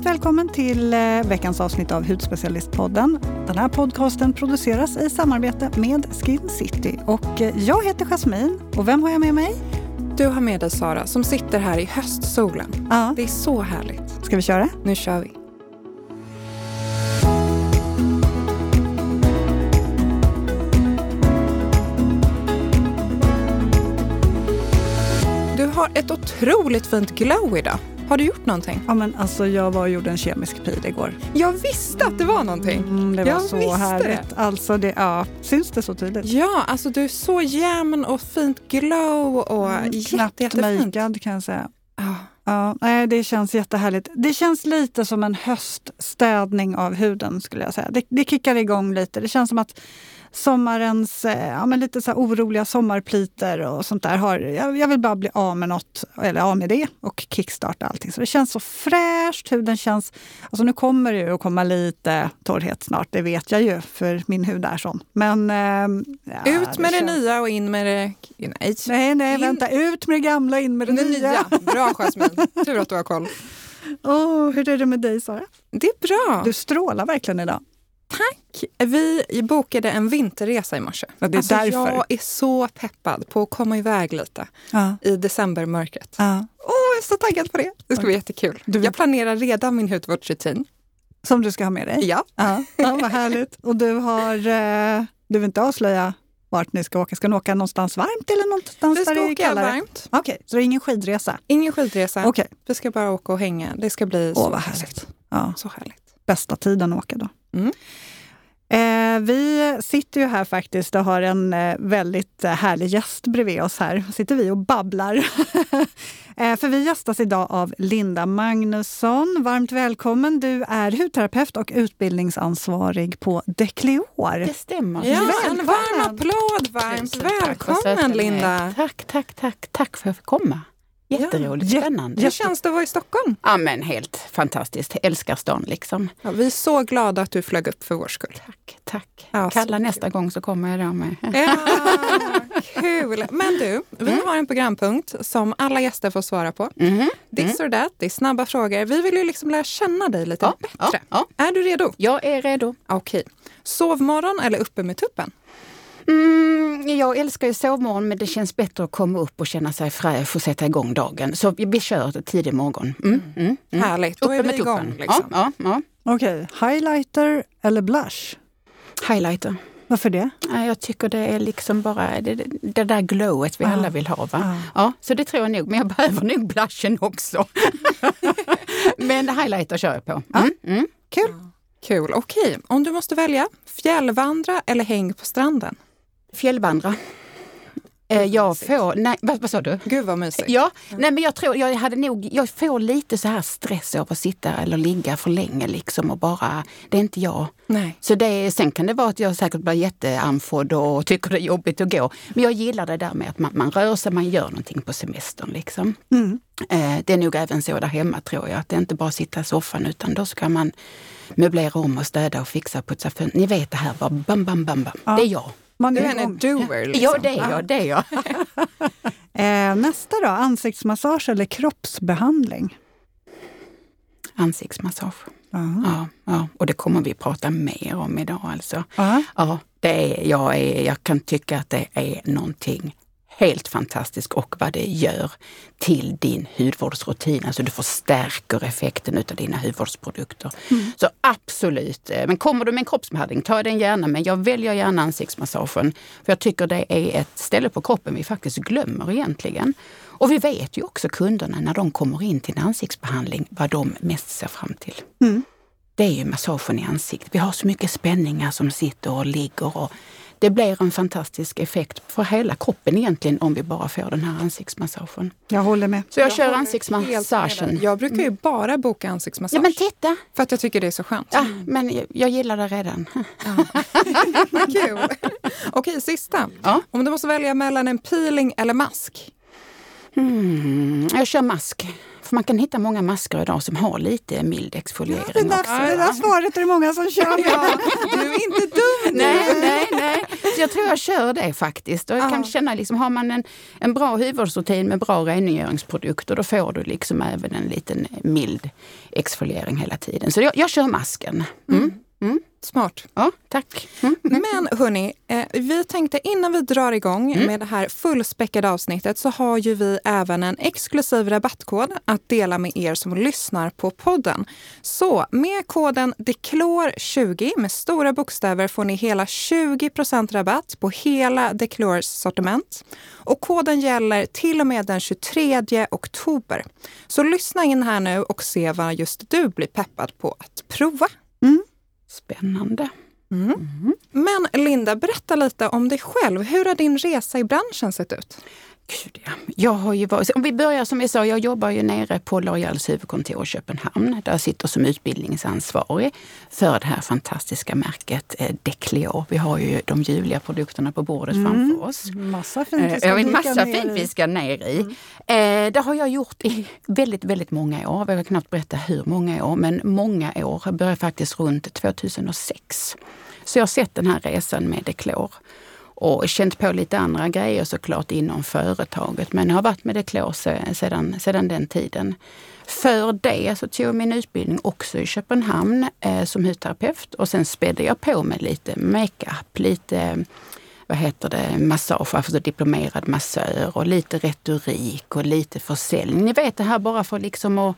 varmt välkommen till eh, veckans avsnitt av Hudspecialistpodden. Den här podcasten produceras i samarbete med Skin City. Och eh, jag heter Jasmine och vem har jag med mig? Du har med dig Sara som sitter här i höstsolen. Ja. Det är så härligt. Ska vi köra? Nu kör vi. Du har ett otroligt fint glow idag. Har du gjort någonting? Ja, men alltså, jag var och gjorde en kemisk pil igår. Jag visste att det var någonting. Mm, det var Jag så härligt. det. Alltså, det, ja, syns det så tydligt? Ja, alltså du är så jämn och fint glow och Mm, jätte, Knappt jättefint. makead kan jag säga. Ja. Ja, nej, det känns jättehärligt. Det känns lite som en höststädning av huden skulle jag säga. Det, det kickar igång lite. Det känns som att sommarens eh, ja, men lite så oroliga sommarpliter och sånt där har... Jag, jag vill bara bli av med något, eller av med det och kickstarta allting. Så det känns så fräscht. Huden känns... Alltså nu kommer det ju att komma lite torrhet snart, det vet jag ju, för min hud är sån. Men... ehm, ja, Ut med det, känns- nya och in med det... Nej, Nej, nej, In- vänta. Ut med det gamla, in med det, det nya. nya. Bra Jasmine. Tur att du har koll. Åh, hur är det med dig, Sara? Det är bra. Du strålar verkligen idag. Vi bokade en vinterresa i morse. Ja, det är alltså, därför. Jag är så peppad på att komma iväg lite Ja. i decembermörkret. Ja. Åh, jag är så taggad på det. Det ska bli jättekul. Du- Jag planerar redan min hudvårdsrutin. Som du ska ha med dig? Ja. Ja, ja vad härligt. Och du har... Eh, du vill inte avslöja vart ni ska åka? Ska ni åka någonstans varmt eller någonstans Vi där ska det är åka kallare? varmt. Okej, så det är ingen skidresa? Ingen skidresa. Okej. Vi ska bara åka och hänga. Det ska bli Åh, så vad härligt. härligt. Ja, Så härligt. bästa tiden att åka då. Mm. Eh, vi sitter ju här faktiskt och har en eh, väldigt eh, härlig gäst bredvid oss här. sitter vi och babblar. eh, för vi gästas idag av Linda Magnusson. Varmt välkommen. Du är hudterapeut och utbildningsansvarig på Decleor. Det stämmer. Ja, en varm applåd. Varmt Tusen välkommen. Linda. Tack, tack, tack, tack för att jag fick komma. Jätteroligt, Ja, spännande. Hur känns det att vara i Stockholm? Ja men helt fantastiskt. Älskar stan liksom. Ja, vi är så glada att du flög upp för vår skull. Tack, tack. Ja, Kalla nästa gång så kommer jag då med. Ja, kul! Men du, vi Mm. har en programpunkt som alla gäster får svara på. Mhm. This or that, det är snabba frågor. Vi vill ju liksom lära känna dig lite Ja, bättre. ja. Är du redo? Jag är redo. Okej. Sovmorgon eller uppe med tuppen? Mm, jag älskar ju sovmorgon men det känns bättre att komma upp och känna sig fräsch och sätta igång dagen. Så vi, vi kör tidig morgon. Mm, mm, mm. Härligt, då Uppe är vi med igång. tuppen. Liksom. Ja, ja, Okej, highlighter eller blush? ja. Highlighter. Varför det? Ja, Jag tycker det är liksom bara det, det, där glowet vi Ja. alla vill ha. Va? Ja. Ja, så det tror jag nog. Men jag behöver nog blushen också. men highlighter kör jag på. Mm, mm. Kul. Kul. Okej, om du måste välja, fjällvandra eller häng på stranden? Fjällvandra. Eh, Jag får, nej, vad, vad sa du? Gud vad mysigt. Ja, nej men jag tror, jag hade nog, jag får lite så här stress av att sitta eller ligga för länge liksom och bara, det är inte jag. Nej. Så det, sen kan det vara att jag säkert blir jätteandfådd och tycker det är jobbigt att gå. Men jag gillar det där med att man, man rör sig, man gör någonting på semestern liksom. Mm. Eh, det är nog även så där hemma tror jag, att det är inte bara sitta i soffan utan då ska man möblera om och städa och fixa och putsa fönster. Ni vet det här, bara bam, bam, bam, bam. Ja. Det är jag. Man Du är en doer. Liksom. Ja, det är jag. Det är jag. Eh, nästa då, ansiktsmassage eller kroppsbehandling? Ansiktsmassage. Aha. Ja, ja, och det kommer vi prata mer om idag alltså. Ja, det är, jag, är, jag kan tycka att det är någonting helt fantastiskt och vad det gör till din hudvårdsrutin. Alltså du förstärker effekten utav dina hudvårdsprodukter. Så absolut, eh, men kommer du med en kroppsbehandling, ta den gärna. Men jag väljer gärna ansiktsmassagen. För jag tycker det är ett ställe på kroppen vi faktiskt glömmer egentligen. Och vi vet ju också kunderna när de kommer in till en ansiktsbehandling vad de mest ser fram till Mm. det är ju massagen i ansiktet. Vi har så mycket spänningar som sitter och ligger. Och det blir en fantastisk effekt för hela kroppen egentligen om vi bara får den här ansiktsmassagen. Jag håller med. Så jag, Jag kör ansiktsmassagen. Jag brukar ju bara boka ansiktsmassage. Ja men titta! För att jag tycker det är så skönt. Ja, men jag, jag gillar det redan. Kul. Okej, sista. Ja. Om du måste välja mellan en peeling eller mask? Mm, jag kör mask. För man kan hitta många masker idag som har lite mild exfoliering Det där, också. det där svaret är det många som kör med. Ja, du är inte dum nu. Nej, nej, nej. Jag tror jag kör det faktiskt. Och jag kan känna liksom, har man en, en bra hudvårdsrutin med bra rengöringsprodukter då får du liksom även en liten mild exfoliering hela tiden. Så jag, jag kör masken. Mm. Mm. Smart. Ja, tack. Mm. Men hörni, eh, vi tänkte innan vi drar igång Mm. med det här fullspäckade avsnittet så har ju vi även en exklusiv rabattkod att dela med er som lyssnar på podden. Så med koden DECLOR20 med stora bokstäver får ni hela 20% rabatt på hela Declors sortiment. Och koden gäller till och med den 23 oktober. Så lyssna in här nu och se vad just du blir peppad på att prova. Spännande. Men Linda, berätta lite om dig själv. Hur har din resa i branschen sett ut? Gud, ja. Jag har ju varit, om vi börjar som jag sa, jag jobbar ju nere på L'Oreals huvudkontor i Köpenhamn. Där jag sitter som utbildningsansvarig för det här fantastiska märket eh, Decleor. Vi har ju de ljuvliga produkterna på bordet framför oss. Massa Eh, fint vi ska dyka massa ner fint vi ska ner i. Eh, det har jag gjort i väldigt, väldigt många år. Jag kan knappt berätta hur många år, men många år. Jag började faktiskt runt 2006. Så jag har sett den här resan med Declor och känt på lite andra grejer såklart inom företaget. Men har varit med Declor sedan, sedan den tiden. För det så tog jag min utbildning också i Köpenhamn eh, som hudterapeut och sen spädde jag på med lite makeup, lite vad heter det, massage, alltså diplomerad massör och lite retorik och lite försäljning. Ni vet det här bara för liksom att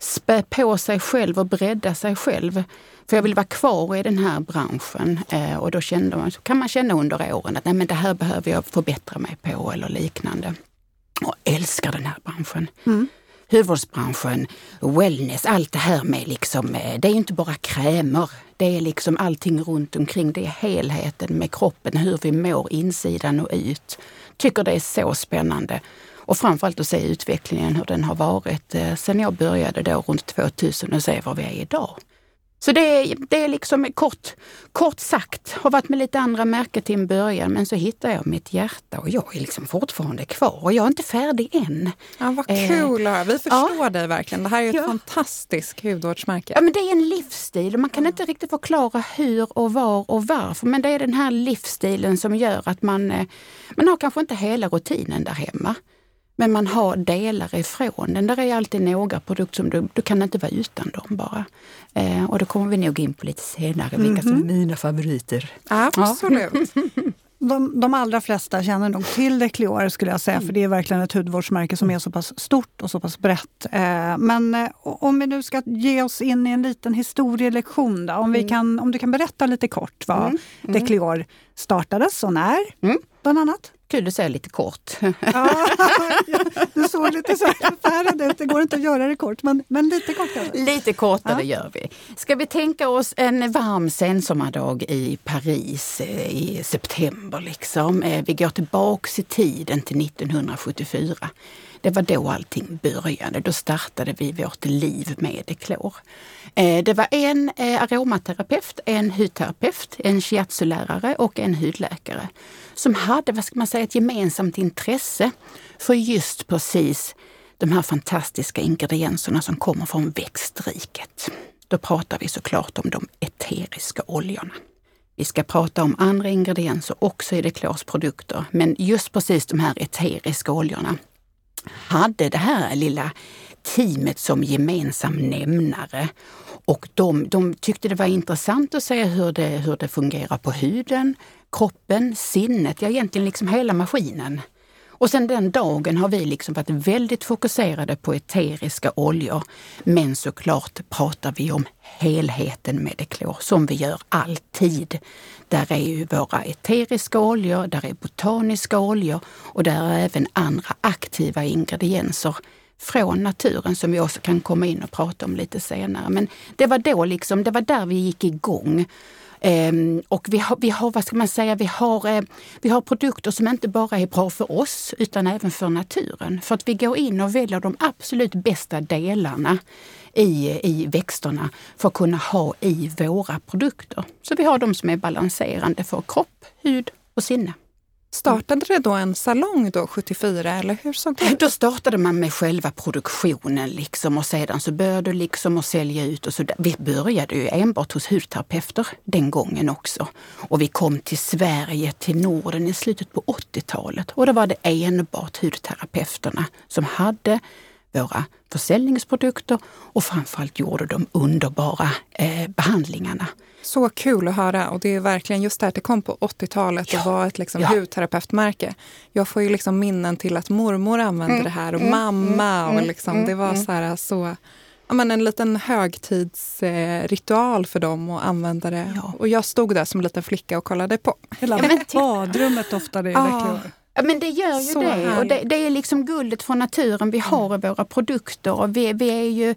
spä på sig själv och bredda sig själv. För jag vill vara kvar i den här branschen eh, och då kände man, så kan man känna under åren att Nej, men det här behöver jag förbättra mig på eller liknande. Och älskar den här branschen. Hudvårdsbranschen, wellness, allt det här med liksom, eh, det är inte bara krämer. Det är liksom allting runt omkring. Det är helheten med kroppen, hur vi mår insidan och ut. Tycker det är så spännande. Och framförallt att se utvecklingen, hur den har varit eh, sen jag började då runt 2000 och se var vi är idag. Så det är, det är liksom kort, kort sagt, har varit med lite andra märken till en början men så hittade jag mitt hjärta och jag är liksom fortfarande kvar och jag är inte färdig än. Ja, vad Eh, kul höra. Vi förstår dig verkligen. Det här är ett Ja. fantastiskt hudvårdsmärke. Ja, men det är en livsstil och man kan inte riktigt förklara hur och var och varför. Men det är den här livsstilen som gör att man, eh, man har kanske inte hela rutinen där hemma. Men man har delar ifrån den. Där är alltid några produkter som du, du kan inte vara utan dem bara. Eh, och då kommer vi nog in på lite senare vilka som är mina favoriter. Absolut. De, de allra flesta känner nog till Decleor skulle jag säga, för det är verkligen ett hudvårdsmärke som är så pass stort och så pass brett. Eh, men eh, om vi nu ska ge oss in i en liten historielektion då, om, vi kan, om du kan berätta lite kort vad Decleor startades och när, Mm. bland annat. Kul att säga lite kort. Ja, du såg lite så förfärad ut, det går inte att göra det kort, men, men lite kort kan vi. Lite kortare gör vi. Ska vi tänka oss en varm sensommardag i Paris eh, i september. Liksom. Eh, Vi går tillbaks i tiden till 1974. Det var då allting började. Då startade vi vårt liv med Declor. Eh, Det var en aromaterapeut, en hudterapeut, en shiatsu-lärare och en hudläkare som hade, vad ska man säga, ett gemensamt intresse för just precis de här fantastiska ingredienserna som kommer från växtriket. Då pratar vi såklart om de eteriska oljorna. Vi ska prata om andra ingredienser också i Declors produkter, men just precis de här eteriska oljorna hade det här lilla teamet som gemensam nämnare. Och de, de tyckte det var intressant att se hur det, hur det fungerar på huden, kroppen, sinnet, ja egentligen liksom hela maskinen. Och sen den dagen har vi liksom varit väldigt fokuserade på eteriska oljor. Men såklart pratar vi om helheten med deklor som vi gör alltid. Där är ju våra eteriska oljor, där är botaniska oljor och där är även andra aktiva ingredienser från naturen som vi också kan komma in och prata om lite senare. Men det var då liksom, det var där vi gick igång. Ehm, och vi har, vi har, vad ska man säga, vi har, eh, vi har produkter som inte bara är bra för oss utan även för naturen. För att vi går in och väljer de absolut bästa delarna i, i växterna för att kunna ha i våra produkter. Så vi har de som är balanserande för kropp, hud och sinne. Startade det då en salong då 74 eller hur såg det ut? Då startade man med själva produktionen liksom och sedan så började liksom att sälja ut. Och så. Vi började ju enbart hos hudterapeuter den gången också. Och vi kom till Sverige, till Norden i slutet på 80-talet. Och då var det enbart hudterapeuterna som hade våra försäljningsprodukter och framförallt gjorde de underbara eh, behandlingarna. Så kul att höra och det är verkligen just det att det kom på 80-talet och var ett liksom ja. hudterapeutmärke. Jag får ju liksom minnen till att mormor använde Mm, det här och mm, mamma mm, och liksom, mm, det var mm. så här så Ja, men en liten högtidsritual för dem att använda det. Ja. Och jag stod där som liten flicka och kollade på. Hela badrummet doftade i Ah. Ja, men det gör ju Så det. Och det. Det är liksom guldet från naturen vi har i våra produkter. Och vi, vi är ju,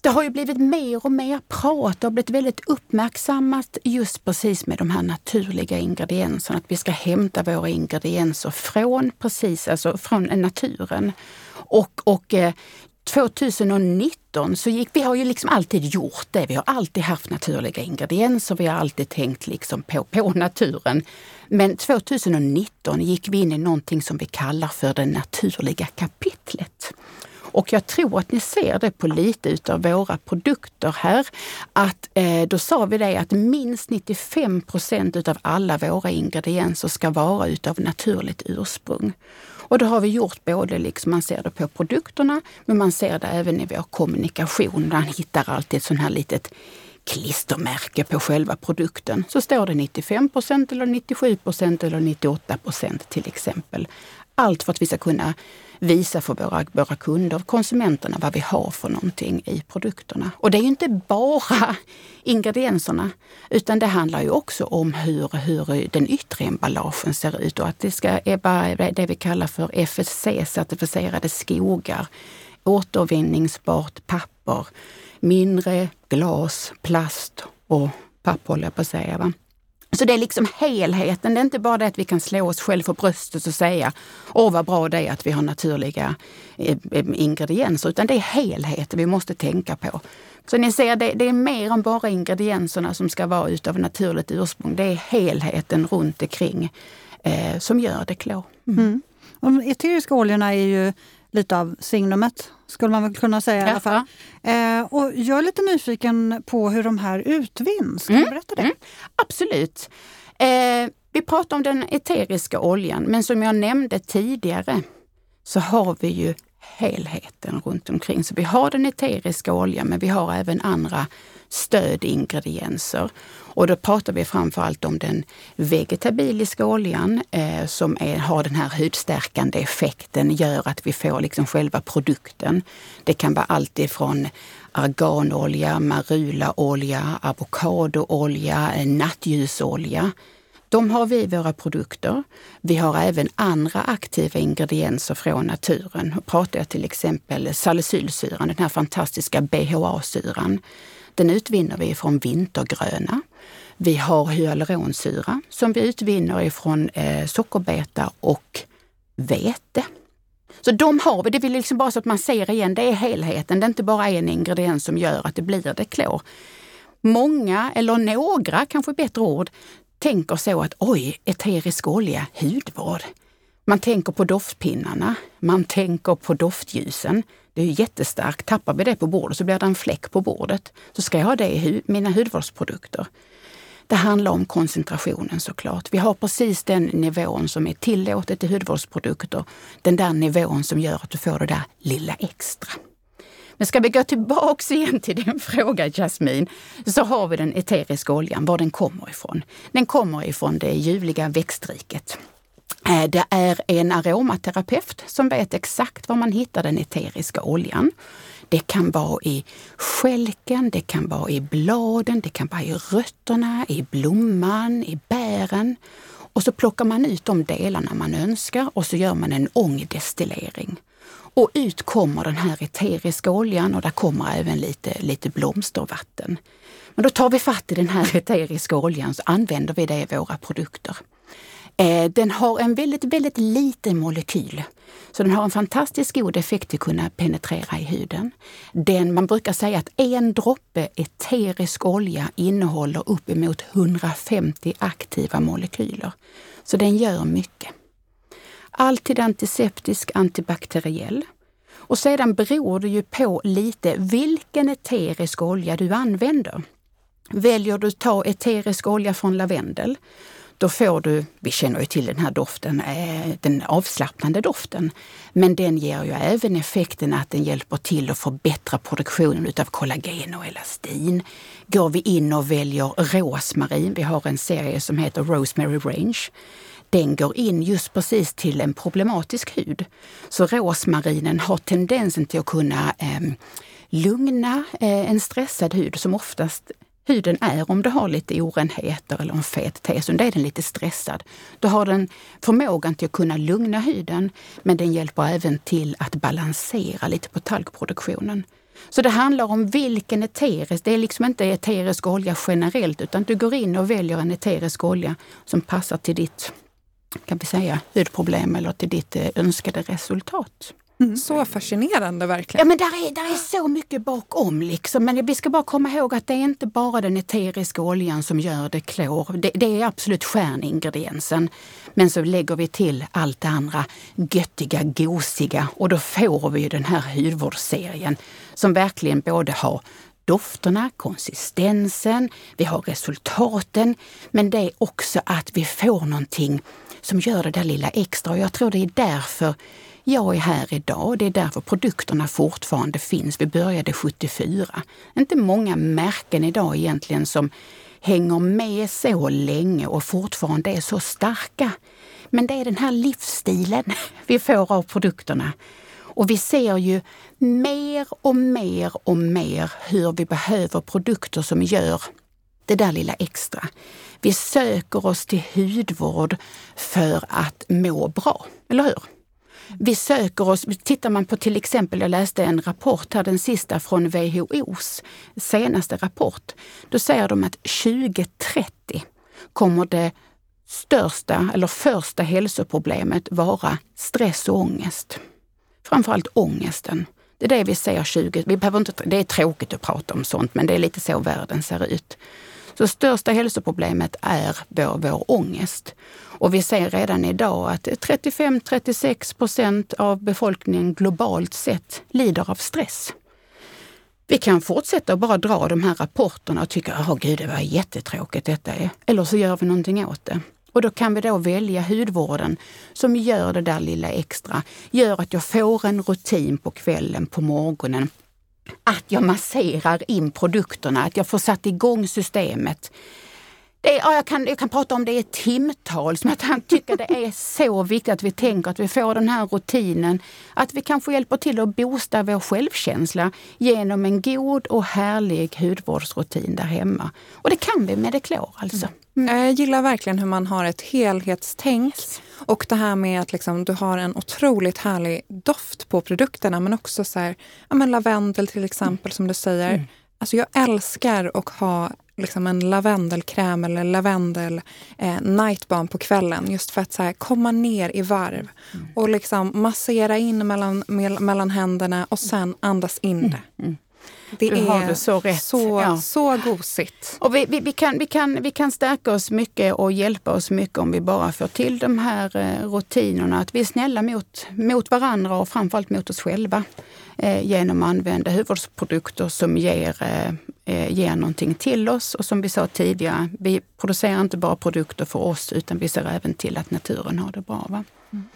det har ju blivit mer och mer prat. Det har blivit väldigt uppmärksammat just precis med de här naturliga ingredienserna. Att vi ska hämta våra ingredienser från precis, alltså från naturen. Och, och eh, 2019 så gick, vi har ju liksom alltid gjort det. Vi har alltid haft naturliga ingredienser. Vi har alltid tänkt liksom på, på naturen. Men 2019 gick vi in i någonting som vi kallar för det naturliga kapitlet. Och jag tror att ni ser det på lite utav våra produkter här. Att eh, då sa vi det att minst 95 procent utav alla våra ingredienser ska vara utav naturligt ursprung. Och det har vi gjort både, liksom man ser det på produkterna, men man ser det även i vår kommunikation. Man hittar alltid ett sånt här litet klistermärke på själva produkten. Så står det 95 procent eller 97 procent eller 98 procent till exempel. Allt för att vi ska kunna visa för våra, våra kunder, konsumenterna, vad vi har för någonting i produkterna. Och det är ju inte bara ingredienserna, utan det handlar ju också om hur, hur den yttre emballagen ser ut och att det ska vara det vi kallar för FSC-certifierade skogar, återvinningsbart papper, mindre glas, plast och papper, håller jag på att säga. Va? Så det är liksom helheten. Det är inte bara det att vi kan slå oss själva för bröstet och säga åh vad bra det är att vi har naturliga eh, eh, ingredienser, utan det är helheten vi måste tänka på. Så ni ser, det, det är mer än bara ingredienserna som ska vara utav naturligt ursprung. Det är helheten runt omkring eh, som gör det klå. Mm. mm. De eteriska oljorna är ju lite av signumet, skulle man väl kunna säga i alla fall. Eh, och jag är lite nyfiken på hur de här utvinns. Kan du berätta det? Mm. Absolut. Eh, vi pratar om den eteriska oljan, men som jag nämnde tidigare så har vi ju helheten runt omkring. Så vi har den eteriska oljan, men vi har även andra stödingredienser. Och då pratar vi framförallt om den vegetabiliska oljan eh, som är, har den här hudstärkande effekten, gör att vi får liksom själva produkten. Det kan vara allt ifrån arganolja, marulaolja, avokadoolja, eh, nattljusolja. De har vi i våra produkter. Vi har även andra aktiva ingredienser från naturen. Då pratar jag till exempel salicylsyran, den här fantastiska BHA-syran. Den utvinner vi från vintergröna. Vi har hyaluronsyra som vi utvinner ifrån eh, sockerbeta och vete. Så de har vi, det vill liksom bara så att man ser igen, det är helheten. Det är inte bara en ingrediens som gör att det blir det klor. Många, eller några kanske bättre ord, tänker så att oj, eterisk olja, hudvård. Man tänker på doftpinnarna, man tänker på doftljusen. Det är jättestarkt. Tappar vi det på bordet så blir det en fläck på bordet. Så ska jag ha det i hu mina hudvårdsprodukter. Det handlar om koncentrationen såklart. Vi har precis den nivån som är tillåtet i hudvårdsprodukter. Den där nivån som gör att du får det där lilla extra. Men ska vi gå tillbaks igen till din fråga Jasmin, så har vi den eteriska oljan, var den kommer ifrån. Den kommer ifrån det ljuvliga växtriket. Eh, det är en aromaterapeut som vet exakt var man hittar den eteriska oljan. Det kan vara i skälken, det kan vara i bladen, det kan vara i rötterna, i blomman, i bären. Och så plockar man ut de delarna man önskar och så gör man en ångdestillering. Och ut kommer den här eteriska oljan och där kommer även lite, lite blomstervatten. Men då tar vi fatt i den här eteriska oljan så använder vi det i våra produkter. Eh, Den har en väldigt, väldigt liten molekyl. Så den har en fantastiskt god effekt att kunna penetrera i huden. Den, man brukar säga att en droppe eterisk olja innehåller uppemot 150 aktiva molekyler. Så den gör mycket. Alltid antiseptisk, antibakteriell. Och sedan beror det ju på lite vilken eterisk olja du använder. Väljer du att ta eterisk olja från lavendel, då får du, vi känner ju till den här doften, eh, den avslappnande doften. Men den ger ju även effekten att den hjälper till att förbättra produktionen utav kollagen och elastin. Går vi in och väljer rosmarin, vi har en serie som heter Rosemary Range, den går in just precis till en problematisk hud. Så rosmarinen har tendensen till att kunna eh, lugna eh, en stressad hud som oftast huden är om du har lite orenheter eller en fet T-zon. Då är den lite stressad. Då har den förmågan till att kunna lugna huden men den hjälper även till att balansera lite på talgproduktionen. Så det handlar om vilken eterisk, det är liksom inte eterisk olja generellt utan du går in och väljer en eterisk olja som passar till ditt kan vi säga, hudproblem eller till ditt eh, önskade resultat. Mm. Så fascinerande verkligen. Ja men där är, där är så mycket bakom liksom. Men vi ska bara komma ihåg att det är inte bara den eteriska oljan som gör det klor. Det, det är absolut stjärningrediensen. Men så lägger vi till allt det andra göttiga, gosiga och då får vi den här hudvårdsserien som verkligen både har dofterna, konsistensen, vi har resultaten, men det är också att vi får någonting som gör det där lilla extra. Och jag tror det är därför jag är här idag. Det är därför produkterna fortfarande finns. Vi började 74. Inte många märken idag egentligen som hänger med så länge och fortfarande är så starka. Men det är den här livsstilen vi får av produkterna. Och vi ser ju mer och mer och mer hur vi behöver produkter som gör det där lilla extra. Vi söker oss till hudvård för att må bra, eller hur? Vi söker oss, tittar man på till exempel, jag läste en rapport här, den sista från WHOs senaste rapport. Då säger de att 2030 kommer det största eller första hälsoproblemet vara stress och ångest. Framförallt ångesten. Det är det vi ser 20... Vi behöver inte, det är tråkigt att prata om sånt, men det är lite så världen ser ut. Så största hälsoproblemet är vår, vår ångest. Och vi ser redan idag att 35-36 procent av befolkningen globalt sett lider av stress. Vi kan fortsätta att bara dra de här rapporterna och tycka, åh gud, det var jättetråkigt detta är. Eller så gör vi någonting åt det. Och då kan vi då välja hudvården som gör det där lilla extra. Gör att jag får en rutin på kvällen, på morgonen att jag masserar in produkterna, att jag får satt igång systemet. Det är, ja, jag, kan, jag kan prata om det i timtal, som att han tycker det är så viktigt att vi tänker att vi får den här rutinen. Att vi kanske hjälper till att boosta vår självkänsla genom en god och härlig hudvårdsrutin där hemma. Och det kan vi med Deklor alltså. Mm. Jag gillar verkligen hur man har ett helhetstänk. Och det här med att liksom, du har en otroligt härlig doft på produkterna men också så här, ja, men lavendel till exempel mm. som du säger. Mm. Alltså jag älskar att ha liksom en lavendelkräm eller lavendel eh, nightbalm på kvällen. Just för att så här, komma ner i varv mm. och liksom massera in mellan, mellan händerna och sen andas in mm. det. Det du är så, rätt. Så, ja. så gosigt. Och vi, vi, vi, kan, vi, kan, vi kan stärka oss mycket och hjälpa oss mycket om vi bara får till de här eh, rutinerna. Att vi är snälla mot, mot varandra och framförallt mot oss själva eh, genom att använda hudvårdsprodukter som ger, eh, eh, ger någonting till oss. Och som vi sa tidigare, vi producerar inte bara produkter för oss utan vi ser även till att naturen har det bra. Va? Mm.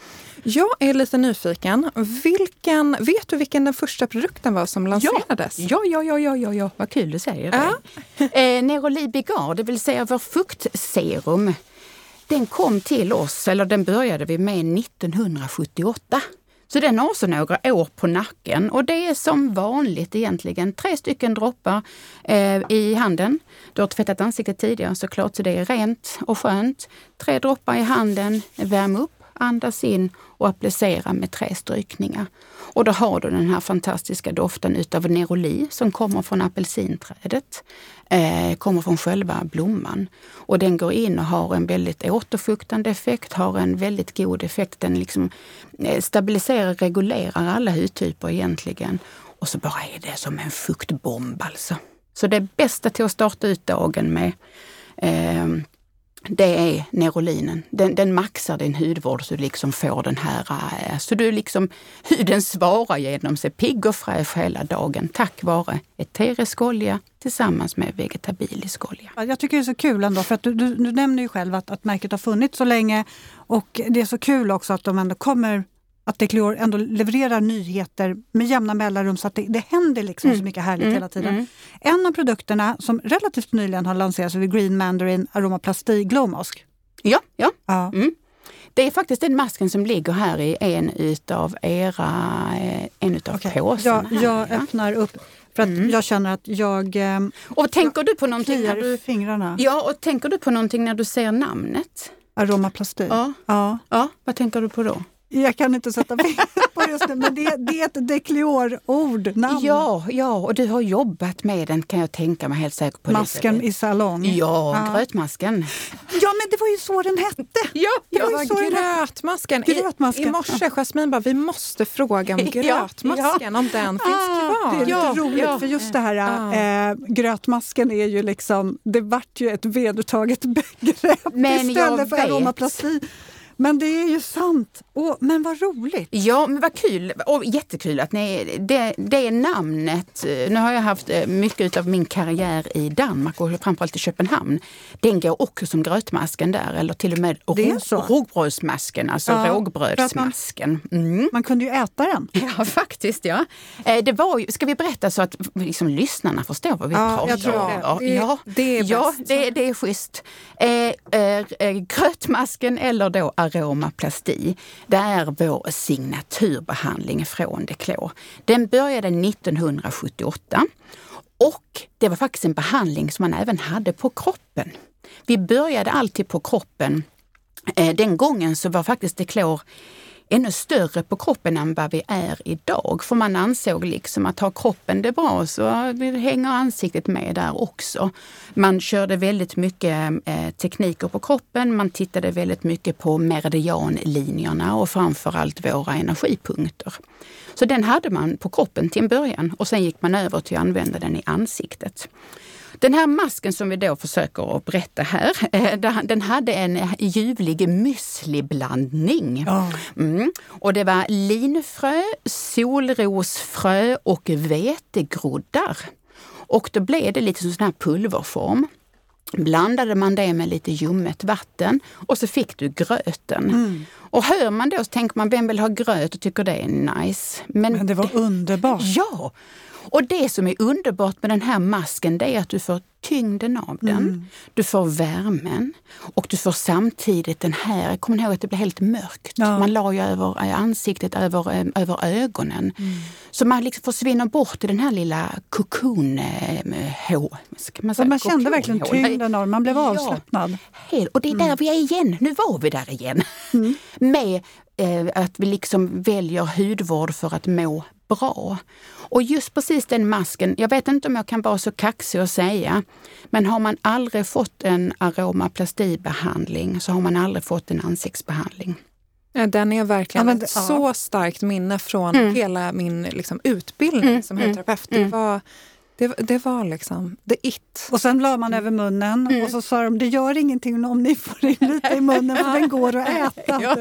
Jag är lite nyfiken. Vilken, vet du vilken den första produkten var som lanserades? Ja, ja, ja, ja, ja, ja. vad kul du säger det. Ja. eh, Nerolibigar, det vill säga vår fuktserum. Den kom till oss, eller den började vi med 1978. Så den har så några år på nacken och det är som vanligt egentligen tre stycken droppar eh, i handen. Du har tvättat ansiktet tidigare såklart så det är rent och skönt. Tre droppar i handen, värm upp andas in och applicera med tre strykningar. Och då har du den här fantastiska doften utav neroli som kommer från apelsinträdet, eh, kommer från själva blomman. Och den går in och har en väldigt återfuktande effekt, har en väldigt god effekt. Den liksom eh, stabiliserar, reglerar alla hudtyper egentligen. Och så bara är det som en fuktbomb alltså. Så det är bästa till att starta ut dagen med. Eh, det är nerolinen. Den, den maxar din hudvård så du liksom får den här, eh, så du liksom, huden svarar genom sig pigg och fräsch hela dagen tack vare eterisk olja tillsammans med vegetabilisk olja. Jag tycker det är så kul ändå, för att du, du, du nämner ju själv att, att märket har funnits så länge och det är så kul också att de ändå kommer att Decleor ändå levererar nyheter med jämna mellanrum så att det, det händer liksom Mm. så mycket härligt Mm, hela tiden. mm. En av produkterna som relativt nyligen har lanserats är Green Mandarin Aromaplasti Glow Mask. Ja, ja. Ja. Mm. Det är faktiskt den masken som ligger här i en utav era, eh, en utav Okej. påsarna. Jag, här, jag ja. öppnar upp för att Mm. jag känner att jag eh, Och tänker du på någonting när du, fingrarna. ja, och tänker du på någonting när du ser namnet? Aromaplasti. Ja. Ja. Ja, vad tänker du på då? Jag kan inte sätta fingret på just nu, men det, det är ett Decleor-ord, namn. Ja, ja, och du har jobbat med den kan jag tänka mig helt säkert på. Masken i salong. Ja, Ja. grötmasken. Ja, men det var ju så den hette! Ja, Det var Ja, ju så den hette. grötmasken. I, Grötmasken. I morse, Jasmine bara, vi måste fråga om Ja, grötmasken, om den finns Ah, det är kvar. Ja, roligt, ja. för just det här Ja. eh, grötmasken är ju liksom, det vart ju ett vedertaget begrepp Men istället för aromaplasti. Men det är ju sant. Åh, men vad roligt! Ja, men vad kul och jättekul att ni, det, det namnet. Nu har jag haft eh, mycket av min karriär i Danmark och framförallt i Köpenhamn. Den går också som grötmasken där eller till och med rågbrödsmasken, alltså Ja, rågbrödsmasken. Mm. Man kunde ju äta den. Ja, faktiskt. ja. Eh, Det var ju, ska vi berätta så att liksom, lyssnarna förstår vad vi Ja, pratar jag tror om? det. Ja, Det- ja, det är ja det, det är schysst. Eh, eh, grötmasken eller då aromaplasti, det är vår signaturbehandling från Deklor. Den började 1978 och det var faktiskt en behandling som man även hade på kroppen. Vi började alltid på kroppen. Eh, den gången så var faktiskt Deklor ännu större på kroppen än vad vi är idag. För man ansåg liksom att har kroppen det bra så hänger ansiktet med där också. Man körde väldigt mycket eh, tekniker på kroppen. Man tittade väldigt mycket på meridianlinjerna och framförallt våra energipunkter. Så den hade man på kroppen till en början och sen gick man över till att använda den i ansiktet. Den här masken som vi då försöker att berätta här, eh, den hade en ljuvlig müsliblandning. Ja. Mm. Och det var linfrö, solrosfrö och vetegroddar. Och då blev det lite som sån här pulverform. Blandade man det med lite ljummet vatten och så fick du gröten. Mm. Och hör man då så tänker man, vem vill ha gröt och tycker det är nice? Men det var underbart. Ja! Och det som är underbart med den här masken det är att du får tyngden av den, Mm. du får värmen och du får samtidigt den här, jag kommer ihåg att det blev helt mörkt. Ja. Man la ju över eh, ansiktet, över, eh, över ögonen. Mm. Så man liksom försvinner bort i den här lilla kokon... eh, hå- man, säga man kände verkligen tyngden av den, man blev avslappnad. Och det är Mm. där vi är igen. Nu var vi där igen. Med eh, att vi liksom väljer hudvård för att må bra. Och just precis den masken, jag vet inte om jag kan vara så kaxig och säga, men har man aldrig fått en aromaplastibehandling så har man aldrig fått en ansiktsbehandling. Den är verkligen Ja, men ett ja. så starkt minne från Mm. hela min liksom, utbildning Mm, som mm, hudterapeut. Det, mm. var, det, det var liksom the it. Och sen la man över munnen och så sa de, det gör ingenting om ni får in lite i munnen för den går att äta. Ja.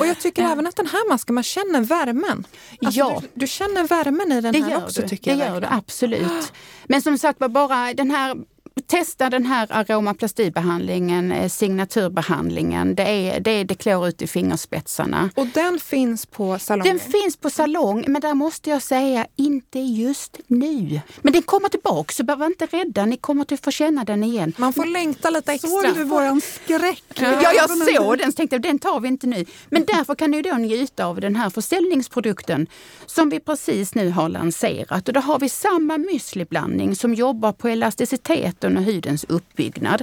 Och jag tycker även att den här masken, man känner värmen. Alltså, Ja. du, du känner värmen i den Det här också du. tycker det jag. gör du absolut. Men som sagt var, bara den här Testa den här aromaplastibehandlingen, eh, signaturbehandlingen. Det är, det är det klår ut i fingerspetsarna. Och den finns på salongen. Den finns på salong, men där måste jag säga, inte just nu. Men den kommer tillbaka, så behöver inte rädda. Ni kommer att få känna den igen. Man får längta lite extra. Såg du våran skräck? Ja, jag såg den så tänkte den tar vi inte nu. Men därför kan ni då njuta av den här försäljningsprodukten som vi precis nu har lanserat. Och då har vi samma müsliblandning som jobbar på elasticiteten och hudens uppbyggnad.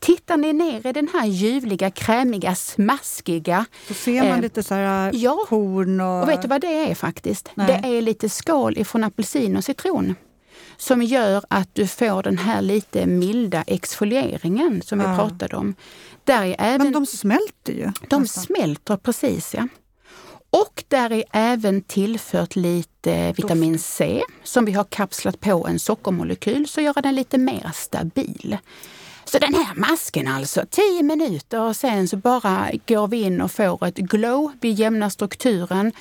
Tittar ni ner i den här ljuvliga, krämiga, smaskiga Så ser man Eh, lite så här ja. korn och... och vet du vad det är faktiskt? Nej. Det är lite skal ifrån apelsin och citron. Som gör att du får den här lite milda exfolieringen som vi Ja. pratade om. Där är även, Men de smälter ju. de nästan. smälter precis ja. Och där är även tillfört lite vitamin C som vi har kapslat på en sockermolekyl så gör den lite mer stabil. Så den här masken alltså, 10 minuter och sen så bara går vi in och får ett glow, vi jämnar strukturen.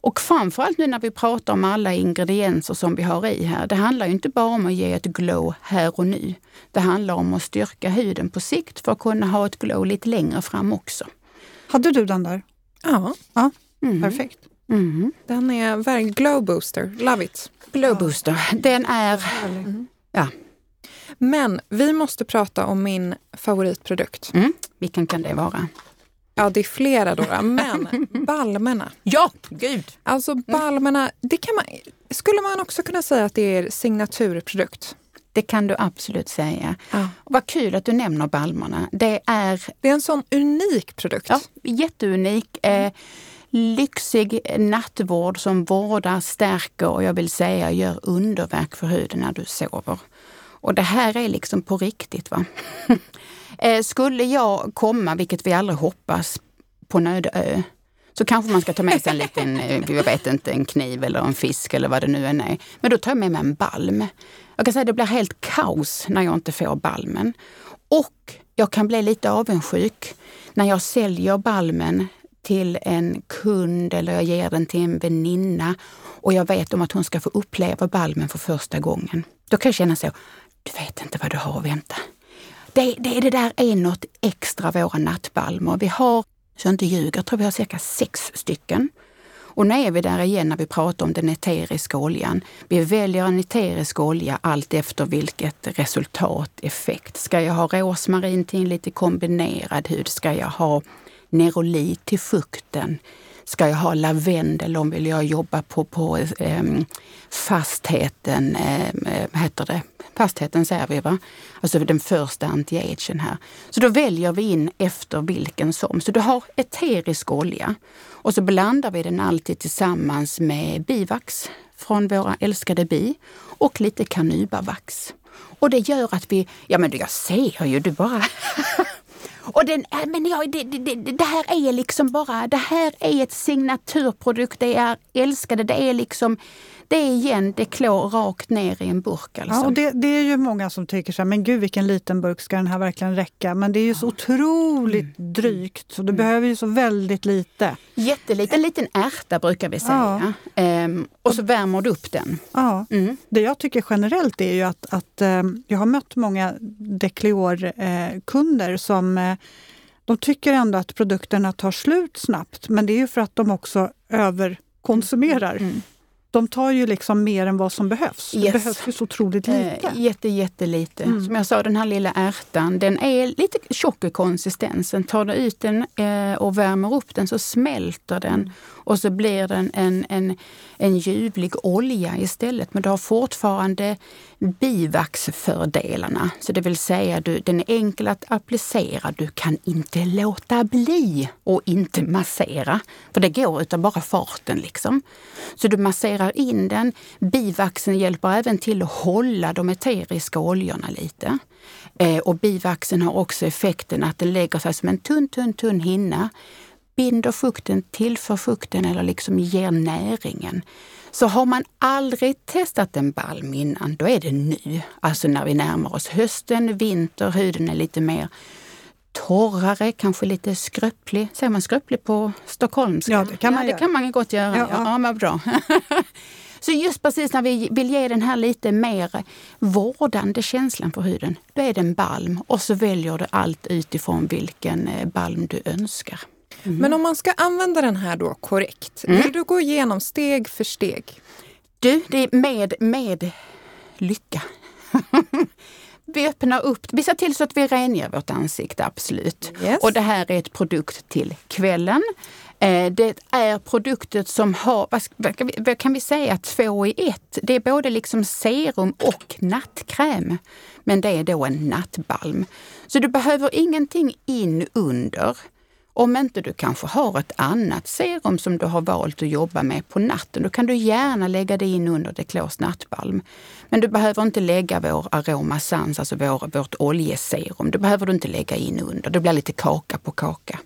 Och framförallt nu när vi pratar om alla ingredienser som vi har i här. Det handlar ju inte bara om att ge ett glow här och nu. Det handlar om att styrka huden på sikt för att kunna ha ett glow lite längre fram också. Hade du den där? Ja, Ja, Mm. perfekt. Mm. den är verkligen glow booster. Love it. Glow booster, den är... Ja, Men vi måste prata om min favoritprodukt. mm. vilken kan det vara? Ja, det är flera då, men balmerna. Ja, gud! Alltså balmerna, det kan man, skulle man också kunna säga att det är signaturprodukt? Det kan du absolut säga. Ja. Vad kul att du nämner balmerna. Det är Det är en sån unik produkt. ja, jätteunik. Eh, lyxig nattvård som vårdar, stärker och jag vill säga gör underverk för huden när du sover. Och det här är liksom på riktigt. va. eh, skulle jag komma, vilket vi aldrig hoppas, på en öde ö så kanske man ska ta med sig en liten, eh, jag vet inte, en kniv eller en fisk eller vad det nu än är. Men då tar jag med mig en balm. Jag kan säga att det blir helt kaos när jag inte får balmen. Och jag kan bli lite avundsjuk när jag säljer balmen till en kund eller jag ger den till en väninna och jag vet om att hon ska få uppleva balmen för första gången. Då kan jag känna så, du vet inte vad du har att vänta. Det, det, det där är något extra, våra nattbalmer. Vi har, så jag inte ljuger, jag tror vi har cirka sex stycken. Och nu är vi där igen när vi pratar om den eteriska oljan. Vi väljer en eterisk olja allt efter vilket resultat, effekt. Ska jag ha rosmarin till en lite kombinerad hud? Ska jag ha nerolit till fukten? Ska jag ha lavendel om vill jag jobba på, på ehm, fastheten, ehm, eh, vad heter det? Fastheten säger vi va? Alltså den första anti-agen här. Så då väljer vi in efter vilken som. Så du har eterisk olja och så blandar vi den alltid tillsammans med bivax från våra älskade bi och lite kanybavax. Och det gör att vi, ja men jag ser ju, du bara Och den, äh, men ja, det, det, det, det här är liksom bara, det här är ett signaturprodukt, det är älskade, det är liksom, det är igen, det klår rakt ner i en burk alltså. Ja, och det, det är ju många som tycker så här, men gud vilken liten burk ska den här verkligen räcka? Men det är ju så otroligt Mm. drygt så du behöver ju så väldigt lite. Jätteliten, en liten ärta brukar vi säga. Ehm, och så värmer du upp den. Ja. Mm. Det jag tycker generellt är ju att, att eh, jag har mött många Decleor-kunder som eh, de tycker ändå att produkterna tar slut snabbt, men det är ju för att de också överkonsumerar. Mm. De tar ju liksom mer än vad som behövs. Yes. Det behövs ju så otroligt lite. Eh, jätte, jättelite. Mm. Som jag sa, den här lilla ärtan, den är lite tjock i konsistensen. Tar du ut den eh, och värmer upp den så smälter den och så blir den en, en, en ljuvlig olja istället. Men du har fortfarande bivaxfördelarna. Så det vill säga, du, den är enkel att applicera. Du kan inte låta bli och inte massera. För det går utav bara farten liksom. Så du masserar in den. Bivaxen hjälper även till att hålla de eteriska oljorna lite. Eh, och bivaxen har också effekten att den lägger sig som en tunn, tunn, tunn hinna. Binder fukten, tillför fukten eller liksom ger näringen. Så har man aldrig testat en balm innan, då är det nu. Alltså när vi närmar oss hösten, vinter, huden är lite mer torrare, kanske lite skröplig. Säger man skröplig på stockholmska? Ja, det kan man ja, det kan man gott göra. Ja, Ja, ja. vad bra. Så just precis när vi vill ge den här lite mer vårdande känslan på huden, då är det en balm och så väljer du allt utifrån vilken eh, balm du önskar. Men om man ska använda den här då korrekt, Mm. vill du gå igenom steg för steg? Du, det är med, med lycka. vi öppnar upp, vi ser till så att vi rengör vårt ansikte, absolut. Yes. Och det här är ett produkt till kvällen. Eh, Det är produkter som har, vad, ska- vad, kan vi, vad kan vi säga, två i ett. Det är både liksom serum och nattkräm. Men det är då en nattbalm. Så du behöver ingenting in under. Om inte du kanske har ett annat serum som du har valt att jobba med på natten, då kan du gärna lägga det in under Declors nattbalm. Men du behöver inte lägga vår Aroma Sans, alltså vår, vårt oljeserum. Det behöver du inte lägga in under. Det blir lite kaka på kaka.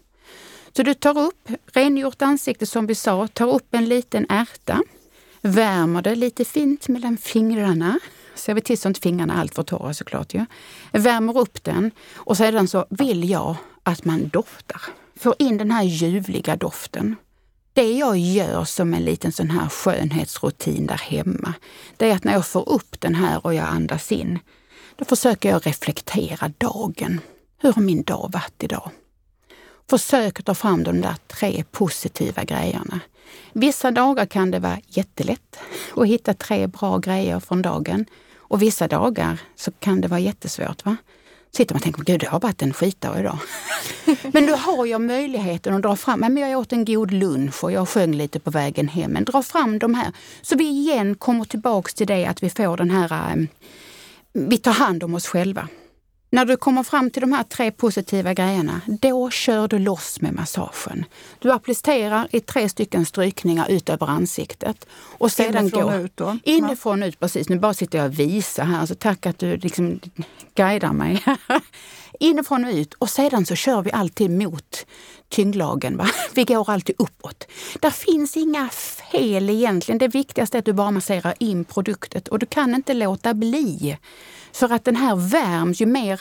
Så du tar upp rengjort ansikte som vi sa, tar upp en liten ärta, värmer det lite fint mellan fingrarna ser vi till så inte fingrarna är alltför torra såklart Ja. Värmer upp den och sedan så vill jag att man doftar. Får in den här ljuvliga doften. Det jag gör som en liten sån här skönhetsrutin där hemma, det är att när jag får upp den här och jag andas in, då försöker jag reflektera dagen. Hur har min dag varit idag? Försök ta fram de där tre positiva grejerna. Vissa dagar kan det vara jättelätt att hitta tre bra grejer från dagen. Och vissa dagar så kan det vara jättesvårt. Va? Sitter man och tänker, gud det har varit en skitdag idag. men då har jag möjligheten att dra fram, men jag åt en god lunch och jag sjöng lite på vägen hem. Men dra fram de här, så vi igen kommer tillbaks till det att vi får den här, um, vi tar hand om oss själva. När du kommer fram till de här tre positiva grejerna, då kör du loss med massagen. Du applicerar i tre stycken strykningar ut över ansiktet. Och sedan inifrån går, ut då? Inifrån ut, precis. Nu bara sitter jag och visar här, så tack att du liksom guidar mig. inifrån och ut och sedan så kör vi alltid mot tyngdlagen. Va? Vi går alltid uppåt. Där finns inga fel egentligen. Det viktigaste är att du bara masserar in produkten och du kan inte låta bli. För att den här värms ju mer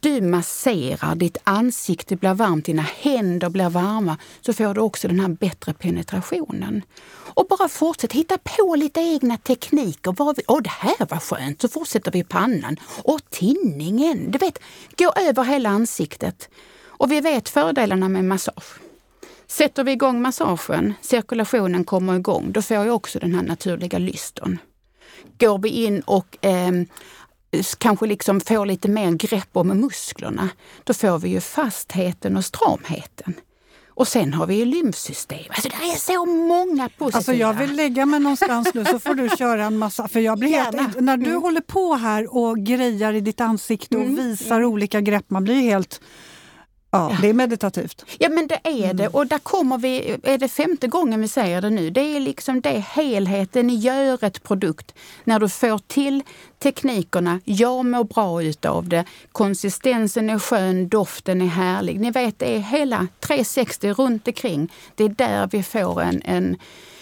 du masserar, ditt ansikte blir varmt, dina händer blir varma, så får du också den här bättre penetrationen. Och bara fortsätt hitta på lite egna tekniker. Åh, det här var skönt! Så fortsätter vi pannan. Och tinningen! Du vet, gå över hela ansiktet. Och vi vet fördelarna med massage. Sätter vi igång massagen, cirkulationen kommer igång, då får jag också den här naturliga lysten. Går vi in och eh, kanske liksom får lite mer grepp om musklerna, då får vi ju fastheten och stramheten. Och sen har vi ju lymfsystem. Alltså det är så många positiva... Alltså jag vill lägga mig någonstans nu så får du köra en massa... För jag blir helt, när du mm. håller på här och grejar i ditt ansikte och mm. visar mm. olika grepp, man blir helt... Ja, det är meditativt. Ja men det är det och där kommer vi, är det femte gången vi säger det nu, det är liksom det helheten gör ett produkt. När du får till teknikerna, jag mår bra utav det, konsistensen är skön, doften är härlig. Ni vet det är hela 360 runt omkring. Det är där vi får en, en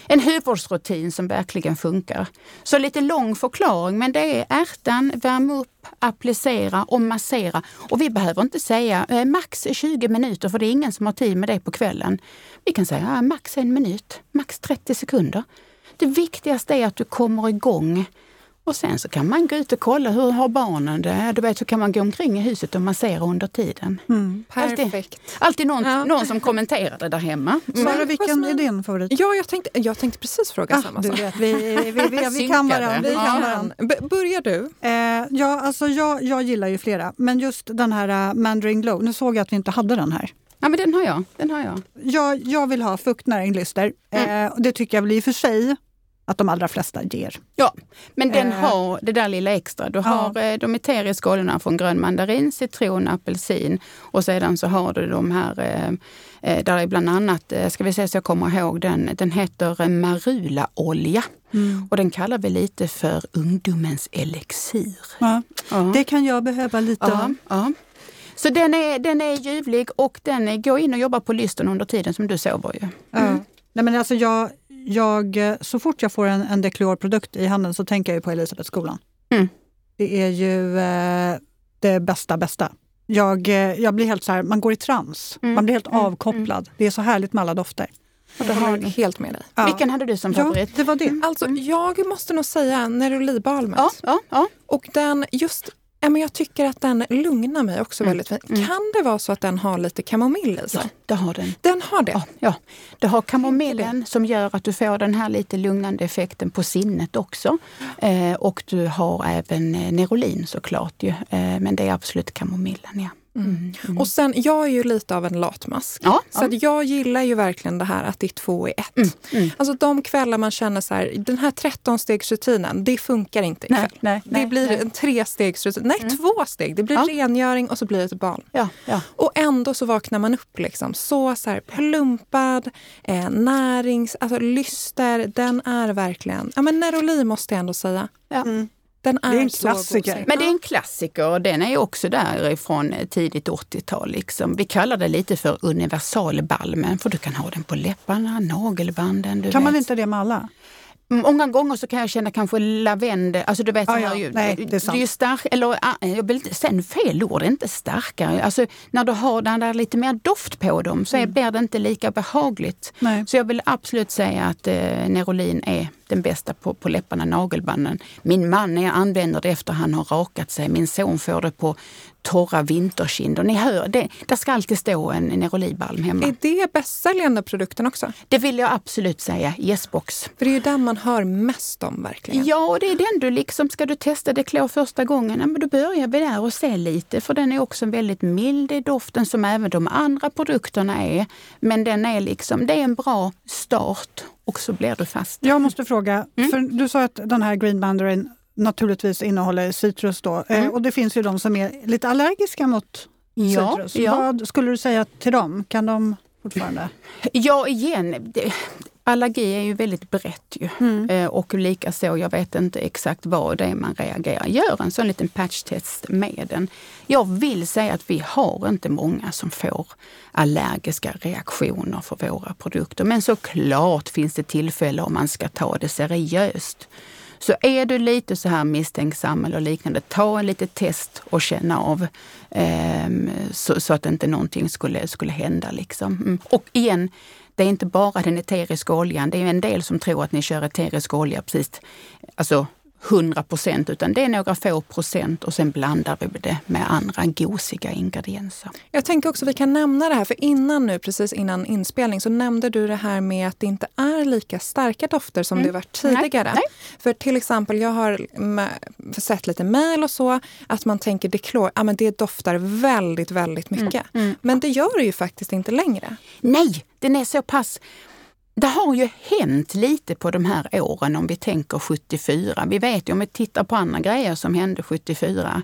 en hudvårdsrutin som verkligen funkar. Så lite lång förklaring, men det är ärtan, värm upp, applicera och massera. Och vi behöver inte säga eh, max 20 minuter, för det är ingen som har tid med det på kvällen. Vi kan säga ah, max en minut, max 30 sekunder. Det viktigaste är att du kommer igång och sen så kan man gå ut och kolla hur har barnen det. Du vet så kan man gå omkring i huset och massera under tiden. Mm. Perfekt. Alltid, alltid någon, ja. någon som kommenterar det där hemma. Mm. Sara, vilken är din favorit? Ja, jag tänkte, jag tänkte precis fråga ah, samma sak. vi, vi, vi, vi, vi kan varandra. Ja. Börjar du? Eh, ja, alltså jag, jag gillar ju flera. Men just den här uh, Mandarin Glow, nu såg jag att vi inte hade den här. Ja, men den har jag. Den har jag. Jag, jag vill ha fuktnäringlyster. Mm. Eh, det tycker jag väl i och för sig att de allra flesta ger. Ja, men den eh. har det där lilla extra. Du har ja. Eh, de eteriska oljorna från grön mandarin, citron, apelsin och sedan så har du de här eh, där är bland annat, ska vi se så jag kommer ihåg den, den heter marulaolja. Mm. Och den kallar vi lite för ungdomens elixir. Ja. ja. Det kan jag behöva lite ja, ja. Så den är, den är ljuvlig och den är, gå in och jobba på lysten under tiden som du sover ju. Mm. Nej, men alltså jag, jag, så fort jag får en, en Declor-produkt i handen så tänker jag på Elisabethskolan. Mm. Det är ju eh, det bästa, bästa. Jag, eh, jag blir helt så här, man går i trans. Mm. Man blir helt mm. avkopplad. Mm. Det är så härligt med alla dofter. Och det har jag helt med dig. Ja. Vilken hade du som favorit? Ja, det var det. Alltså, jag måste nog säga Nerolibalmet. Ja, ja, ja. Och den, just Ja, men jag tycker att den lugnar mig också mm. väldigt fint. Mm. Kan det vara så att den har lite kamomill i sig? Ja, det har den. Den har det? Ja, ja. det har kamomillen som gör att du får den här lite lugnande effekten på sinnet också. Eh, och du har även eh, Nerolin såklart ju. Eh, men det är absolut kamomillen, ja. Mm. Mm. Och sen, jag är ju lite av en latmask. Ja, så ja. jag gillar ju verkligen det här att det är två i ett. Mm. mm. Alltså de kvällar man känner så här, den här 13-stegsrutinen, det funkar inte ikväll. Nej, nej, det nej, blir nej. en trestegsrutin, nej mm. två steg. Det blir ja. rengöring och så blir det ett barn. Ja, ja. Och ändå så vaknar man upp liksom så, så här, plumpad, eh, närings, alltså lyster. Den är verkligen, ja men Neroli måste jag ändå säga. Ja. Mm. Den är, det är en klassiker. Men det är en klassiker och den är också därifrån tidigt 80-tal. Liksom. Vi kallar det lite för universalbalmen för du kan ha den på läpparna, nagelbanden. kan vet. man inte det med alla? Många gånger så kan jag känna kanske lavendel, alltså du vet, Ah, ja. ju, Nej, det är sant. är ju stark, eller ah, jag vill inte, sen fel ord, inte starkare. Alltså när du har den där lite mer doft på dem så är, Mm. blir det inte lika behagligt. Nej. Så jag vill absolut säga att eh, Nerolin är den bästa på, på läpparna, nagelbanden. Min man är, använder det efter han har rakat sig. Min son får det på torra vinterkinder. Ni hör, det, där ska alltid stå en Nerolibalm hemma. Är det bästsäljande produkten också? Det vill jag absolut säga, Yesbox. För det är ju den man hör mest om verkligen. Ja, och det är den du liksom, ska du testa Declor första gången, ja, men då börjar vi där och se lite. För den är också väldigt mild i doften som även de andra produkterna är. Men den är liksom, det är en bra start och så blir du fast. Jag måste fråga, Mm. för du sa att den här Green Mandarin naturligtvis innehåller citrus då. Eh, Mm. Och det finns ju de som är lite allergiska mot Ja, citrus. ja. Vad skulle du säga till dem? Kan de fortfarande? Ja, igen. Det, allergi är ju väldigt brett ju. Mm. Eh, och likaså, jag vet inte exakt vad det är man reagerar. Gör en sån liten patchtest med den. Jag vill säga att vi har inte många som får allergiska reaktioner för våra produkter. Men såklart finns det tillfälle om man ska ta det seriöst. Så är du lite så här misstänksam eller liknande, ta en litet test och känna av eh, så, så att inte någonting skulle, skulle hända. Liksom. Mm. Och igen, det är inte bara den eteriska oljan. Det är en del som tror att ni kör eterisk olja precis alltså 100 procent, utan det är några få procent och sen blandar vi det med andra gosiga ingredienser. Jag tänker också att vi kan nämna det här, för innan nu, precis innan inspelning, så nämnde du det här med att det inte är lika starka dofter som det varit tidigare. Mm. Nej, För till exempel, jag har sett lite mejl och så, att man tänker Declor, ja men det doftar väldigt, väldigt mycket. Mm, Men det gör det ju faktiskt inte längre. Nej, den är så pass... Det har ju hänt lite på de här åren om vi tänker 74. Vi vet ju om vi tittar på andra grejer som hände 74.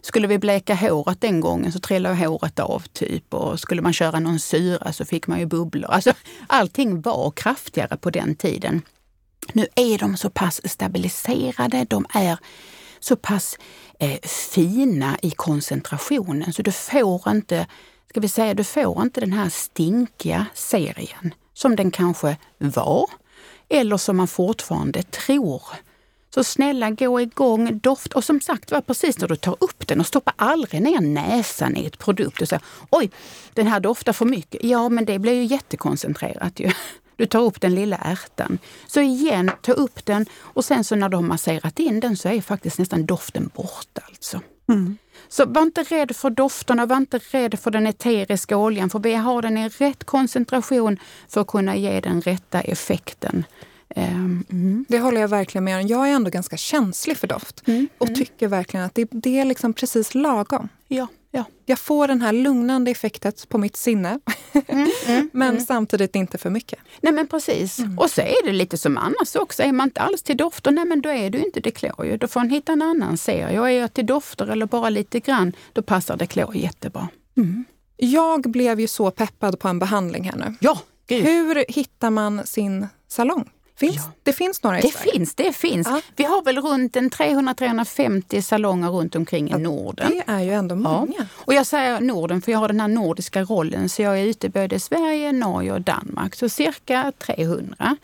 Skulle vi bleka håret den gången så trillade håret av typ och skulle man köra någon syra så fick man ju bubblor. Alltså, allting var kraftigare på den tiden. Nu är de så pass stabiliserade, de är så pass eh, fina i koncentrationen så du får inte, ska vi säga, du får inte den här stinkiga serien som den kanske var eller som man fortfarande tror. Så snälla gå igång, doft och som sagt var precis när du tar upp den och stoppa aldrig ner näsan i ett produkt och säger oj, den här doftar för mycket. Ja, men det blir ju jättekoncentrerat ju. Du tar upp den lilla ärtan. Så igen, ta upp den och sen så när du har masserat in den så är faktiskt nästan doften borta alltså. Mm. Så var inte rädd för dofterna, var inte rädd för den eteriska oljan för vi har den i rätt koncentration för att kunna ge den rätta effekten. Ehm, mm. Det håller jag verkligen med om. Jag är ändå ganska känslig för doft Mm. och tycker verkligen att det, det är liksom precis lagom. Ja, ja. Jag får den här lugnande effektet på mitt sinne, men samtidigt inte för mycket. Nej men precis. Och så är det lite som annars också. Är man inte alls till dofter, nej men då är du inte Declor ju. Då får man hitta en annan serie. Och är jag till dofter eller bara lite grann, då passar Declor jättebra. Jag blev ju så peppad på en behandling här nu. Ja, gud. Hur hittar man sin salong? Finns, Ja. Det finns några i Det Sverige. finns, det finns. Ja. Vi har väl runt en 300-350 salonger runt omkring i Norden. Det är ju ändå många. Och jag säger Norden för jag har den här nordiska rollen så jag är ute både i Sverige, Norge och Danmark. Så cirka 300.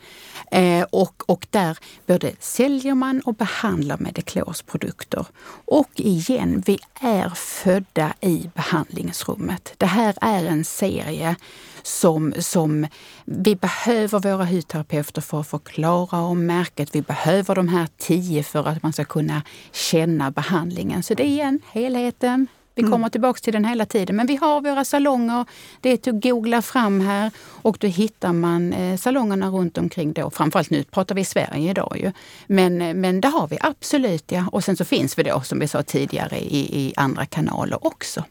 Eh, och, och där både säljer man och behandlar med Declors produkter. Och igen, vi är födda i behandlingsrummet. Det här är en serie som, som vi behöver våra hudterapeuter för att förklara om märket. Vi behöver de här tio för att man ska kunna känna behandlingen. Så det är igen helheten. Vi kommer tillbaks till den hela tiden. Men vi har våra salonger. Det är att googla fram här och då hittar man eh, salongerna runt omkring då. Framförallt nu pratar vi i Sverige idag ju. Men, eh, men det har vi absolut ja. Och sen så finns vi då som vi sa tidigare i, i andra kanaler också.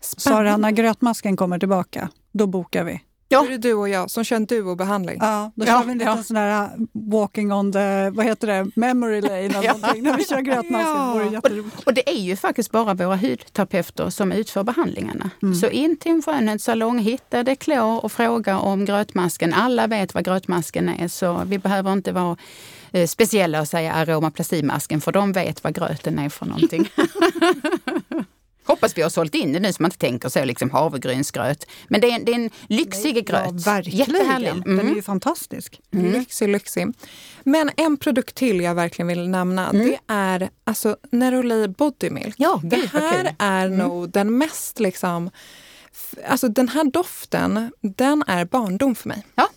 Sara, när grötmasken kommer tillbaka, då bokar vi. Då är det du och jag som kör en duobehandling. Ja, då Ja, kör vi en liten ja. sån där uh, walking on the, vad heter det, memory lane eller Ja. någonting. När vi kör grötmasken, Ja. det jätteroligt. Och det är ju faktiskt bara våra hudterapeuter som utför behandlingarna. Så in till en skönhetssalong, hitta Declor och fråga om grötmasken. Alla vet vad grötmasken är så vi behöver inte vara eh, speciella och säga aromaplastimasken för de vet vad gröten är för någonting. Hoppas vi har sålt in det nu så man inte tänker så liksom havregrynsgröt. Men det är, det är en lyxig gröt. Ja, verkligen. Jättehärlig. Den är Mm. ju fantastisk. Lyxig, lyxig. Men en produkt till jag verkligen vill nämna, det är alltså Neroli Body Milk. Ja, det vad här kul. är nog den mest liksom... Alltså den här doften, den är barndom för mig. Ja.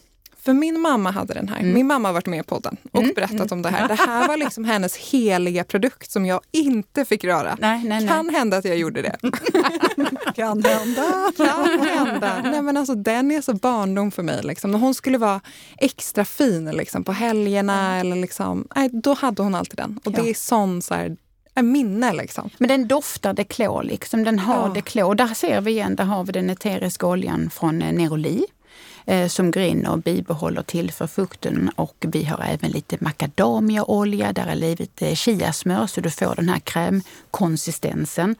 För min mamma hade den här. Min mamma har varit med i podden och berättat om det här. Det här var liksom hennes heliga produkt som jag inte fick röra. Nej, nej, nej. Kan hända att jag gjorde det. Kan hända. kan hända. Nej, men alltså, den är så barndom för mig. Liksom. När hon skulle vara extra fin liksom, på helgerna, eller liksom, nej, då hade hon alltid den. Och Ja. det är sån så här, en minne. Liksom. Men den doftar deklor, liksom. den har Ja. deklor. Där ser vi igen, där har vi den eteriska oljan från eh, Neroli eh, som går in och bibehåller tillför fukten. Och vi har även lite macadamiaolja, där är lite chiasmör så du får den här krämkonsistensen.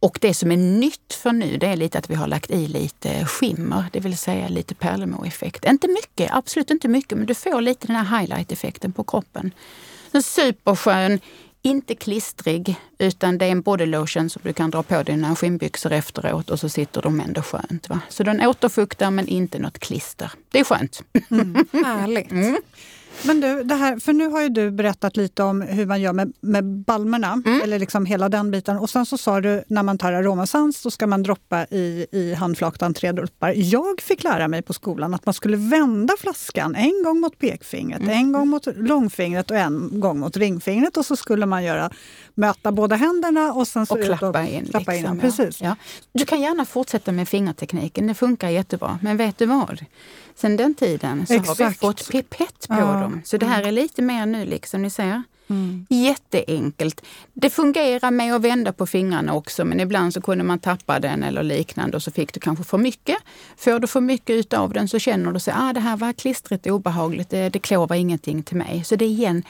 Och det som är nytt för nu det är lite att vi har lagt i lite skimmer, det vill säga lite pärlemoreffekt. Inte mycket, absolut inte mycket, men du får lite den här highlight-effekten på kroppen. En superskön, inte klistrig, utan det är en body lotion som du kan dra på dina skinnbyxor efteråt och så sitter de ändå skönt. Va? Så den återfuktar men inte något klister. Det är skönt. Härligt. Men du, det här, för nu har ju du berättat lite om hur man gör med, med balmerna, Mm. eller liksom hela den biten. Och sen så sa du när man tar aromasans så ska man droppa i, i handflatan tre droppar. Jag fick lära mig på skolan att man skulle vända flaskan en gång mot pekfingret, Mm. en gång mot långfingret och en gång mot ringfingret. Och så skulle man göra, möta båda händerna och sen så Och klappa in. klappa in liksom. Precis. Ja. Ja. Du kan gärna fortsätta med fingertekniken, det funkar jättebra. Men vet du vad? Sen den tiden så har vi Exakt. fått pipett på Ja. dem. Så det här är lite mer nu, liksom ni ser. Mm. Jätteenkelt. Det fungerar med att vända på fingrarna också men ibland så kunde man tappa den eller liknande och så fick du kanske för mycket. Får du för mycket utav den så känner du sig ah, det här var klistrigt och obehagligt, det, det klovar ingenting till mig. Så det är igen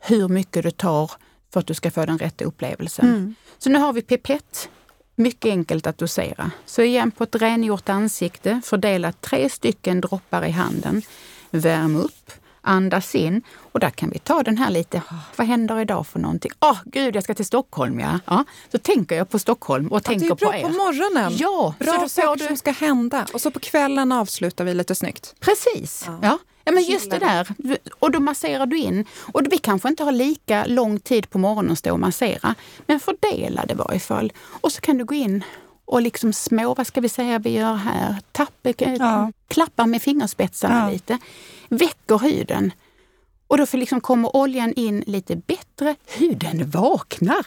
hur mycket du tar för att du ska få den rätta upplevelsen. Mm. Så nu har vi pipett. Mycket enkelt att dosera. Så igen på ett rengjort ansikte, fördela tre stycken droppar i handen. Värm upp, andas in och där kan vi ta den här lite, "Ah, vad händer idag för någonting? Åh gud, jag ska till Stockholm ja. ja. Så tänker jag på Stockholm och Det är tänker bra på er. på morgonen. Ja, Bra saker du- som ska hända. Och så på kvällen avslutar vi lite snyggt. Precis. Ja. Ja. Ja. men just det där. Och då masserar du in. Och vi kanske inte har lika lång tid på morgonen att stå och massera. Men fördela det i varje fall. Och så kan du gå in och liksom små, vad ska vi säga vi gör här? Tapp, Ja. Klappar med fingerspetsarna Ja. lite. Väcker huden. Och då får liksom kommer oljan in lite bättre. Huden vaknar.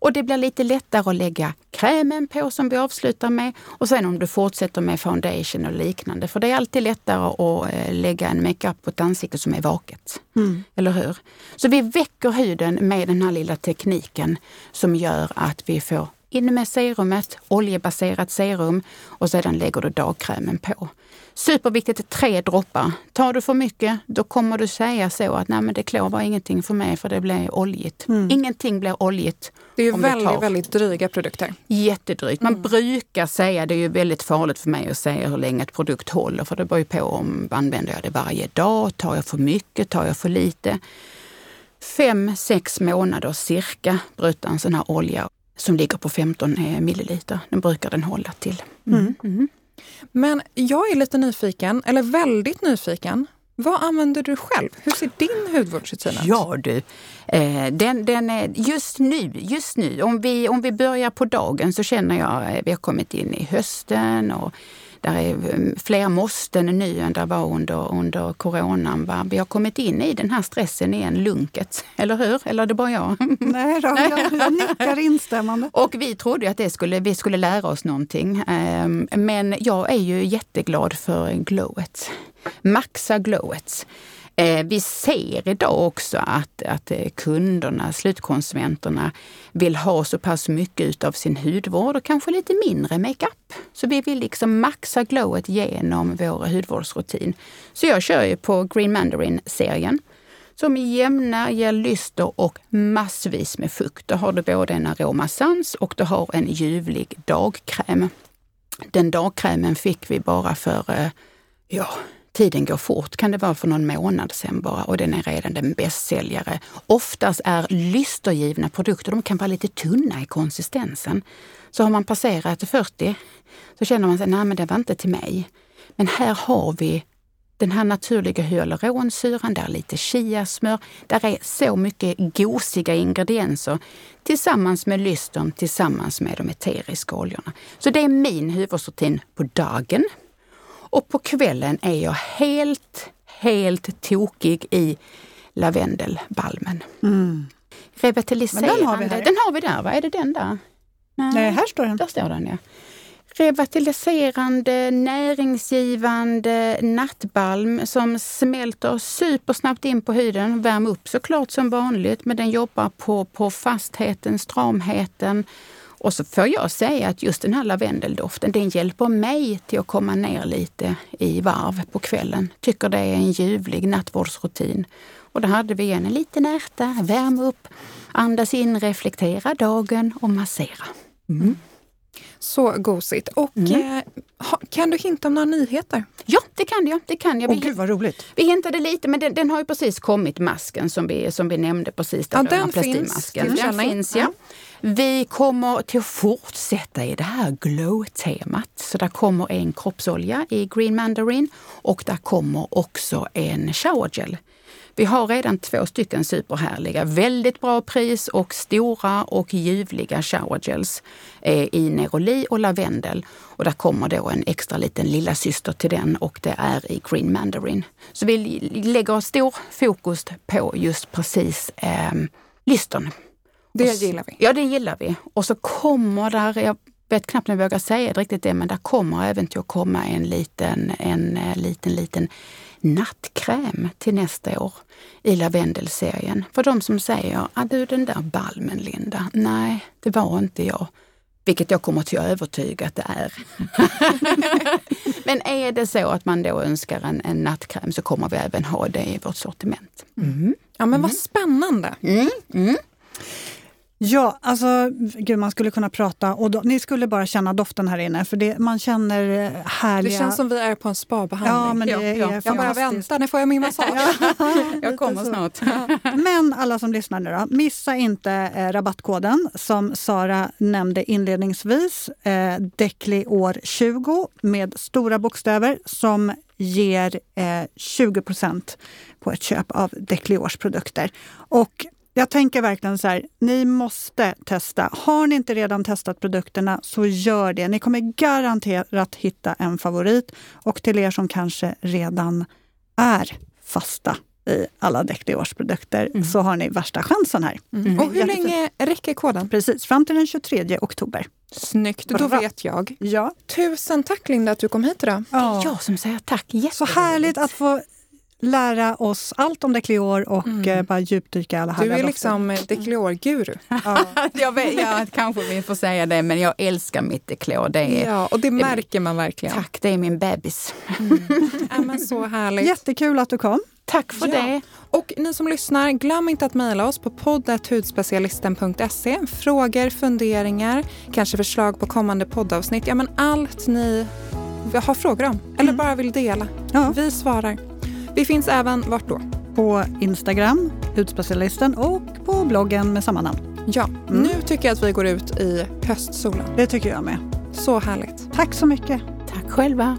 Och det blir lite lättare att lägga krämen på som vi avslutar med. Och sen om du fortsätter med foundation och liknande. För det är alltid lättare att eh, lägga en makeup på ett ansikte som är vaket. Mm. Eller hur? Så vi väcker huden med den här lilla tekniken som gör att vi får in med serumet, oljebaserat serum och sedan lägger du dagkrämen på. Superviktigt, tre droppar. Tar du för mycket, då kommer du säga så att nej men det klår var ingenting för mig för det blir oljigt. Ingenting blir oljigt Det är ju väldigt, väldigt dryga produkter. Jättedrygt. Man brukar säga, det är ju väldigt farligt för mig att säga hur länge ett produkt håller, för det beror ju på om använder jag det varje dag, tar jag för mycket, tar jag för lite. Fem, sex månader cirka brukar en sån här olja som ligger på 15 milliliter, den brukar den hålla till. Mm. Men jag är lite nyfiken, eller väldigt nyfiken. Vad använder du själv? Hur ser din hudvårdsrutin ut? Ja du, eh, den, den är just nu, just nu, om vi, om vi börjar på dagen så känner jag, eh, vi har kommit in i hösten och där är eh, fler måsten nu än det var under, under coronan. Va? Vi har kommit in i den här stressen igen, lunket. Eller hur? Eller är det bara jag? Nej då, jag, jag nickar instämmande. Och vi trodde att det skulle, vi skulle lära oss någonting. Ehm, Men jag är ju jätteglad för glowet. Maxa glowet. Eh, vi ser idag också att, att eh, kunderna, slutkonsumenterna, vill ha så pass mycket utav sin hudvård och kanske lite mindre makeup. Så vi vill liksom maxa glowet genom vår hudvårdsrutin. Så jag kör ju på Green Mandarin-serien som jämnar, ger lyster och massvis med fukt. Då har du både en aromasans och du har en ljuvlig dagkräm. Den dagkrämen fick vi bara för, eh, ja, tiden går fort. Kan det vara för någon månad sedan bara och den är redan den bästsäljare. Oftast är lystergivna produkter, de kan vara lite tunna i konsistensen. Så har man passerat 40 så känner man sig, nej men det var inte till mig. Men här har vi den här naturliga hyaluronsyran, där är lite chiasmör, där är så mycket gosiga ingredienser tillsammans med lystern, tillsammans med de eteriska oljorna. Så det är min huvudrutin på dagen. Och på kvällen är jag helt, helt tokig i lavendelbalmen. Mm. Revitaliserande. Men den har vi här. Den har vi där, va? Är det den där? Nej, här står den. Där står den ja. Revitaliserande, näringsgivande nattbalm som smälter supersnabbt in på huden. Värmer upp såklart som vanligt men den jobbar på, på fastheten, stramheten. Och så får jag säga att just den här lavendeldoften den hjälper mig till att komma ner lite i varv på kvällen. Tycker det är en ljuvlig nattvårdsrutin. Och då hade vi igen en liten ärta, värma upp, andas in, reflektera dagen och massera. Mm. Så gosigt. Och eh, ha, kan du hinta om några nyheter? Ja, det kan jag. Det kan jag. Vi- gud vad roligt. Vi hintade lite, men den, den har ju precis kommit, masken som vi, som vi nämnde precis. Ja, där, den Amaplastinmasken. finns. Den finns, ja. Vi kommer till att fortsätta i det här glow-temat. Så där kommer en kroppsolja i Green Mandarin och där kommer också en showergel. Vi har redan två stycken superhärliga, väldigt bra pris och stora och ljuvliga showergels eh, i neroli och lavendel. Och där kommer då en extra liten lilla syster till den och det är i Green Mandarin. Så vi lägger stor fokus på just precis eh, lystern. Det Och s- gillar vi. Ja, det gillar vi. Och så kommer där, jag vet knappt om jag vågar säga det riktigt det, men där kommer även till att komma en liten, en eh, liten, liten nattkräm till nästa år i lavendelserien. För de som säger, ah, du den där balmen Linda, nej det var inte jag. Vilket jag kommer till att övertyga att det är. Men är det så att man då önskar en, en nattkräm så kommer vi även ha det i vårt sortiment. Mm. Ja, men vad spännande. Mm. Ja, alltså gud man skulle kunna prata och då, ni skulle bara känna doften här inne för det, man känner eh, Det härliga... känns som vi är på en spabehandling. Ja, men det Ja, är ja. jag bara fantastiskt. väntar, när får jag min massage? Jag Lite kommer snart. Men alla som lyssnar nu då, missa inte eh, rabattkoden som Sara nämnde inledningsvis. Eh, Decli år 20 med stora bokstäver som ger eh, 20 på ett köp av Decli års produkter. Och jag tänker verkligen så här, ni måste testa. Har ni inte redan testat produkterna så gör det. Ni kommer garanterat hitta en favorit. Och till er som kanske redan är fasta i alla Decli års produkter så har ni värsta chansen här. Mm. Och hur Jättefint. länge räcker koden? Precis, fram till den 23 oktober. Snyggt, då Bra. vet jag. Ja. Tusen tack Linda att du kom hit idag. ja. Jag som säger tack. Så härligt att få lära oss allt om Declior och eh, bara djupdyka alla Du härliga är liksom eh, Declior-guru. Ja. jag vet, ja, kanske vi får säga det, men jag älskar mitt deklor. Det är, Ja, och det märker man verkligen. Tack, det är min bebis. Ja, men så härligt. Jättekul att du kom. Tack för Ja. det. Och ni som lyssnar, glöm inte att mejla oss på poddhudspecialisten.se. Frågor, funderingar, kanske förslag på kommande poddavsnitt. Ja, men allt ni har frågor om eller bara vill dela. Ja. Vi svarar. Vi finns även vart då? På Instagram, Hudspecialisten och på bloggen med samma namn. Ja, nu tycker jag att vi går ut i höstsolen. Det tycker jag med. Så härligt. Tack så mycket. Tack själva.